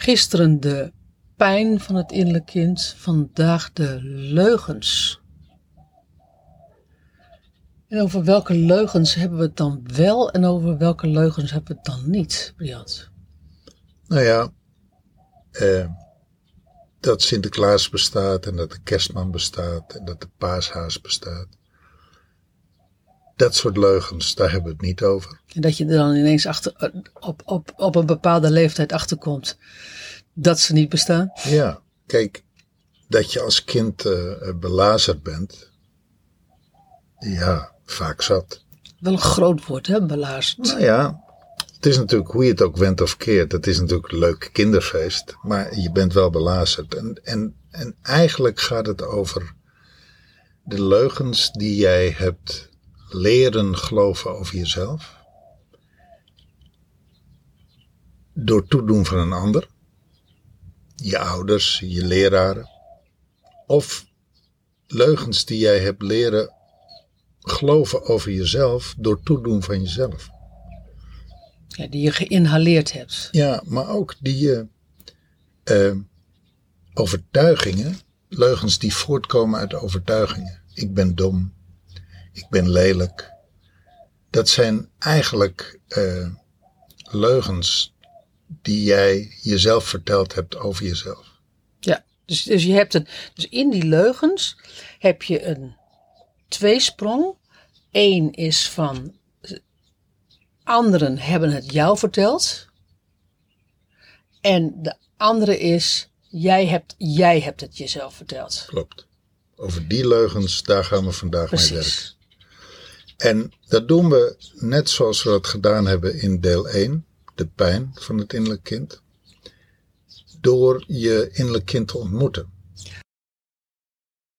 Gisteren de pijn van het innerlijk kind, vandaag de leugens. En over welke leugens hebben we het dan wel en over welke leugens hebben we het dan niet, Briat? Nou ja, eh, dat Sinterklaas bestaat en dat de kerstman bestaat en dat de paashaas bestaat. Dat soort leugens, daar hebben we het niet over. En dat je er dan ineens achter, op, op, op een bepaalde leeftijd achterkomt dat ze niet bestaan? Ja, kijk, dat je als kind uh, belazerd bent, ja, vaak zat. Wel een groot woord, hè, belazerd. Nou ja, het is natuurlijk hoe je het ook went of keert. Het is natuurlijk een leuk kinderfeest, maar je bent wel belazerd. En, en, en eigenlijk gaat het over de leugens die jij hebt leren geloven over jezelf. Door toedoen van een ander. Je ouders, je leraren. Of leugens die jij hebt leren geloven over jezelf door toedoen van jezelf. Ja, die je geïnhaleerd hebt. Ja, maar ook die je uh, overtuigingen, leugens die voortkomen uit overtuigingen. Ik ben dom, ik ben lelijk. Dat zijn eigenlijk uh, leugens die jij jezelf verteld hebt over jezelf. Ja, dus, dus je hebt een, dus in die leugens heb je een tweesprong. Eén is van anderen hebben het jou verteld. En de andere is, jij hebt, jij hebt het jezelf verteld. Klopt. Over die leugens, daar gaan we vandaag Precies. mee werken. En dat doen we net zoals we dat gedaan hebben in deel 1, de pijn van het innerlijk kind. Door je innerlijk kind te ontmoeten.